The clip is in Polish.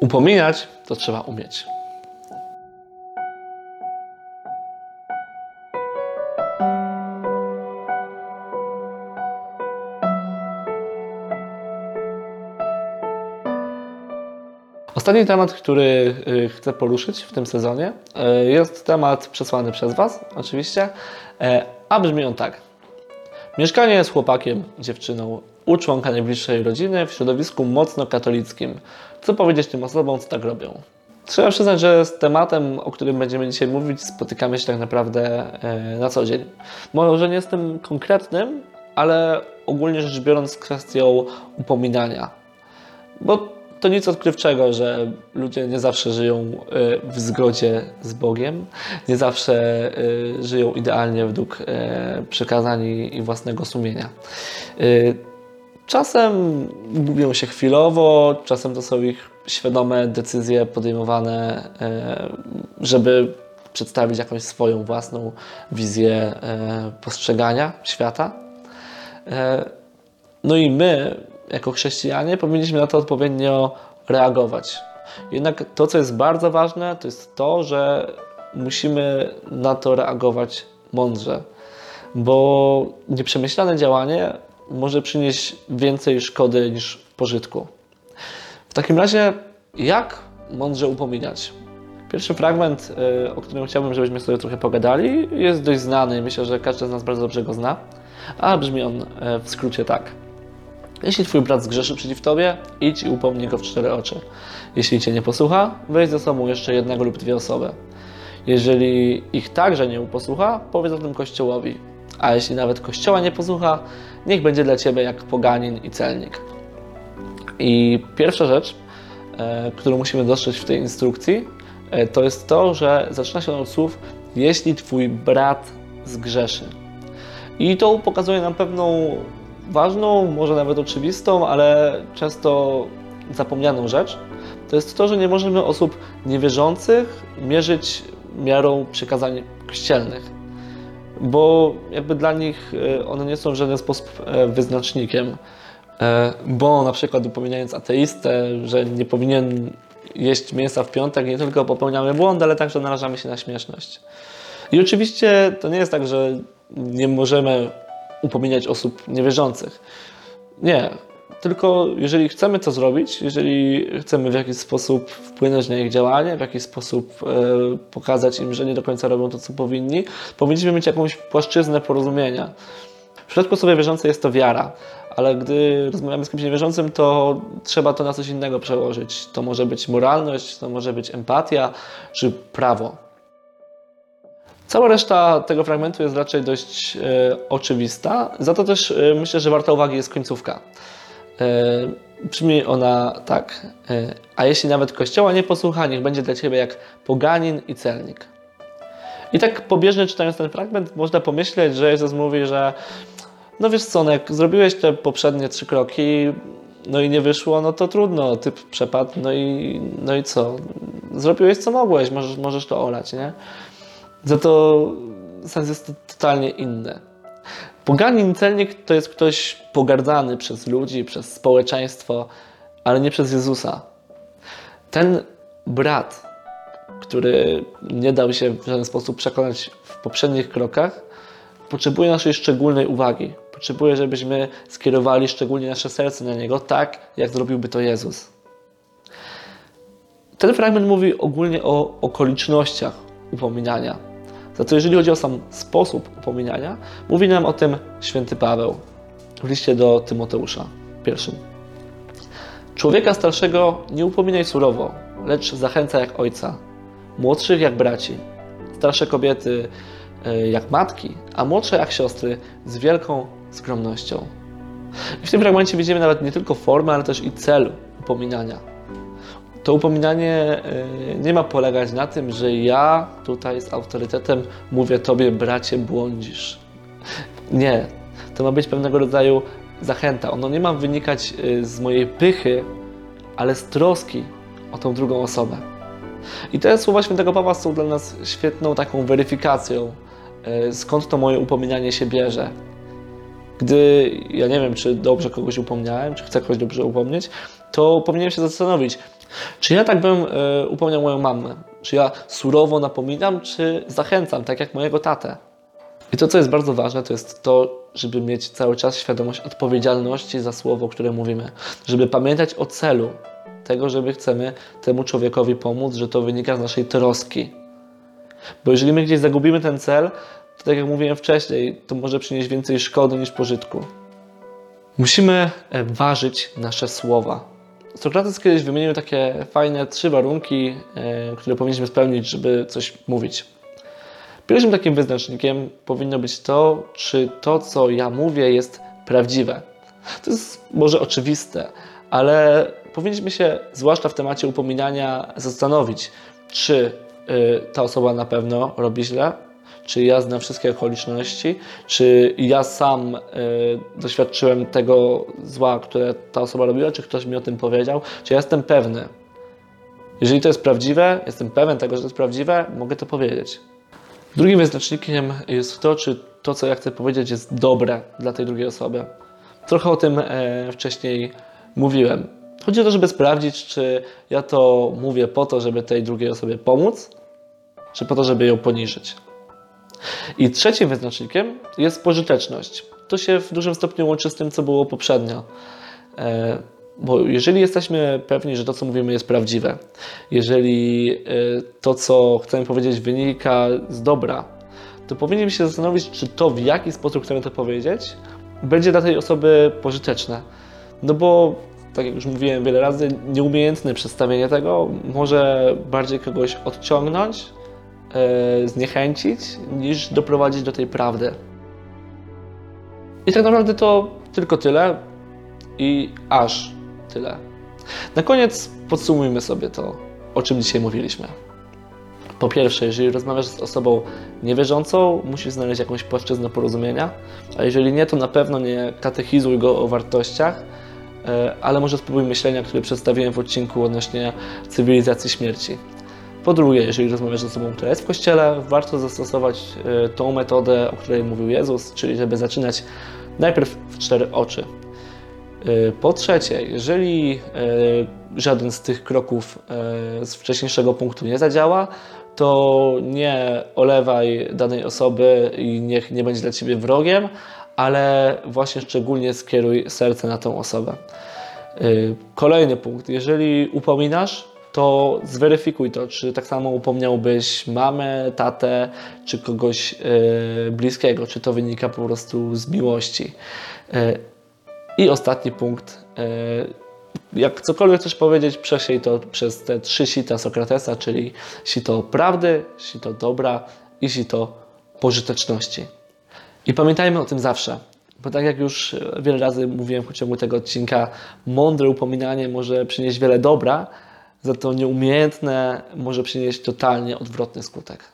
Upominać to trzeba umieć. Ostatni temat, który y, chcę poruszyć w tym sezonie, y, jest temat przesłany przez Was, oczywiście, e, a brzmi on tak. Mieszkanie z chłopakiem, dziewczyną, u członka najbliższej rodziny w środowisku mocno katolickim. Co powiedzieć tym osobom, co tak robią? Trzeba przyznać, że z tematem, o którym będziemy dzisiaj mówić, spotykamy się tak naprawdę e, na co dzień. Może nie jestem konkretnym, ale ogólnie rzecz biorąc kwestią upominania. Bo to nic odkrywczego, że ludzie nie zawsze żyją e, w zgodzie z Bogiem, nie zawsze e, żyją idealnie według przykazań i własnego sumienia. Czasem gubią się chwilowo, czasem to są ich świadome decyzje podejmowane, żeby przedstawić jakąś swoją własną wizję postrzegania świata. No i my, jako chrześcijanie powinniśmy na to odpowiednio reagować. Jednak to, co jest bardzo ważne, to jest to, że musimy na to reagować mądrze, bo nieprzemyślane działanie może przynieść więcej szkody niż pożytku. W takim razie, jak mądrze upominać? Pierwszy fragment, y, o którym chciałbym, żebyśmy sobie trochę pogadali, jest dość znany. Myślę, że każdy z nas bardzo dobrze go zna, a brzmi on y, w skrócie tak. Jeśli twój brat zgrzeszy przeciw tobie, idź i upomnij go w cztery oczy. Jeśli cię nie posłucha, weź ze sobą jeszcze jednego lub dwie osoby. Jeżeli ich także nie uposłucha, powiedz o tym Kościołowi. A jeśli nawet Kościoła nie posłucha, niech będzie dla ciebie jak poganin i celnik. I pierwsza rzecz, e, którą musimy dostrzec w tej instrukcji, e, to jest to, że zaczyna się od słów jeśli twój brat zgrzeszy. I to pokazuje nam pewną ważną, może nawet oczywistą, ale często zapomnianą rzecz, to jest to, że nie możemy osób niewierzących mierzyć miarą przykazań kościelnych, bo jakby dla nich e, one nie są w żaden sposób e, wyznacznikiem. E, bo na przykład upominając ateistę, że nie powinien jeść mięsa w piątek, nie tylko popełniamy błąd, ale także narażamy się na śmieszność. I oczywiście to nie jest tak, że nie możemy upominać osób niewierzących. Nie. Tylko jeżeli chcemy to zrobić, jeżeli chcemy w jakiś sposób wpłynąć na ich działanie, w jakiś sposób e, pokazać im, że nie do końca robią to, co powinni, powinniśmy mieć jakąś płaszczyznę porozumienia. W przypadku osoby wierzącej jest to wiara, ale gdy rozmawiamy z kimś niewierzącym, to trzeba to na coś innego przełożyć. To może być moralność, to może być empatia czy prawo. Cała reszta tego fragmentu jest raczej dość e, oczywista, za to też e, myślę, że warta uwagi jest końcówka. E, brzmi ona tak. E, a jeśli nawet Kościoła nie posłucha, niech będzie dla Ciebie jak poganin i celnik. I tak pobieżnie czytając ten fragment, można pomyśleć, że Jezus mówi, że no wiesz co, no jak zrobiłeś te poprzednie trzy kroki, no i nie wyszło, no to trudno, typ przepadł, no i, no i co? Zrobiłeś co mogłeś, możesz, możesz to olać, nie? Za to sens jest totalnie inny. Poganin celnik to jest ktoś pogardzany przez ludzi, przez społeczeństwo, ale nie przez Jezusa. Ten brat, który nie dał się w żaden sposób przekonać w poprzednich krokach, potrzebuje naszej szczególnej uwagi. Potrzebuje, żebyśmy skierowali szczególnie nasze serce na niego, tak jak zrobiłby to Jezus. Ten fragment mówi ogólnie o okolicznościach upominania za to jeżeli chodzi o sam sposób upominania, mówi nam o tym święty Paweł w liście do Tymoteusza pierwszym. Człowieka starszego nie upominaj surowo, lecz zachęca jak ojca, młodszych jak braci, starsze kobiety e, jak matki, a młodsze jak siostry z wielką skromnością. I w tym fragmencie widzimy nawet nie tylko formę, ale też i cel upominania to upominanie e, nie ma polegać na tym, że ja tutaj z autorytetem mówię Tobie, bracie, błądzisz. Nie. To ma być pewnego rodzaju zachęta. Ono nie ma wynikać e, z mojej pychy, ale z troski o tą drugą osobę. I te słowa świętego Pawła są dla nas świetną taką weryfikacją, e, skąd to moje upominanie się bierze. Gdy ja nie wiem, czy dobrze kogoś upomniałem, czy chcę kogoś dobrze upomnieć, to powinienem się zastanowić, Czy ja tak bym y, upomniał moją mamę? Czy ja surowo napominam, czy zachęcam, tak jak mojego tatę? I to, co jest bardzo ważne, to jest to, żeby mieć cały czas świadomość odpowiedzialności za słowo, które mówimy. Żeby pamiętać o celu tego, żeby chcemy temu człowiekowi pomóc, że to wynika z naszej troski. Bo jeżeli my gdzieś zagubimy ten cel, to tak jak mówiłem wcześniej, to może przynieść więcej szkody niż pożytku. Musimy e, ważyć nasze słowa. Sokrates kiedyś wymienił takie fajne trzy warunki, e, które powinniśmy spełnić, żeby coś mówić. Pierwszym takim wyznacznikiem powinno być to, czy to, co ja mówię, jest prawdziwe. To jest może oczywiste, ale powinniśmy się, zwłaszcza w temacie upominania, zastanowić, czy y, ta osoba na pewno robi źle, czy ja znam wszystkie okoliczności, czy ja sam y, doświadczyłem tego zła, które ta osoba robiła, czy ktoś mi o tym powiedział, czy ja jestem pewny. Jeżeli to jest prawdziwe, jestem pewien tego, że to jest prawdziwe, mogę to powiedzieć. Drugim wyznacznikiem jest to, czy to, co ja chcę powiedzieć, jest dobre dla tej drugiej osoby. Trochę o tym e, wcześniej mówiłem. Chodzi o to, żeby sprawdzić, czy ja to mówię po to, żeby tej drugiej osobie pomóc, czy po to, żeby ją poniżyć. I trzecim wyznacznikiem jest pożyteczność. To się w dużym stopniu łączy z tym, co było poprzednio. E, bo jeżeli jesteśmy pewni, że to, co mówimy, jest prawdziwe, jeżeli y, to, co chcemy powiedzieć, wynika z dobra, to powinniśmy się zastanowić, czy to, w jaki sposób chcemy to powiedzieć, będzie dla tej osoby pożyteczne. No bo, tak jak już mówiłem wiele razy, nieumiejętne przedstawienie tego może bardziej kogoś odciągnąć, yy, zniechęcić, niż doprowadzić do tej prawdy. I tak naprawdę to tylko tyle i aż tyle. Na koniec podsumujmy sobie to, o czym dzisiaj mówiliśmy. Po pierwsze, jeżeli rozmawiasz z osobą niewierzącą, musisz znaleźć jakąś płaszczyznę porozumienia, a jeżeli nie, to na pewno nie katechizuj go o wartościach, e, ale może spróbuj myślenia, które przedstawiłem w odcinku odnośnie cywilizacji śmierci. Po drugie, jeżeli rozmawiasz z osobą, która jest w kościele, warto zastosować e, tą metodę, o której mówił Jezus, czyli żeby zaczynać najpierw w cztery oczy. E, po trzecie, jeżeli e, żaden z tych kroków z wcześniejszego punktu nie zadziała, to nie olewaj danej osoby i niech nie będzie dla ciebie wrogiem, ale właśnie szczególnie skieruj serce na tą osobę. Kolejny punkt. Jeżeli upominasz, to zweryfikuj to, czy tak samo upomniałbyś mamę, tatę, czy kogoś bliskiego, czy to wynika po prostu z miłości. I ostatni punkt. E, jak cokolwiek chcesz powiedzieć, przesiej to przez te trzy sita Sokratesa, czyli sito prawdy, sito dobra i sito pożyteczności. I pamiętajmy o tym zawsze, bo tak jak już wiele razy mówiłem w ciągu tego odcinka, mądre upominanie może przynieść wiele dobra, za to nieumiejętne może przynieść totalnie odwrotny skutek.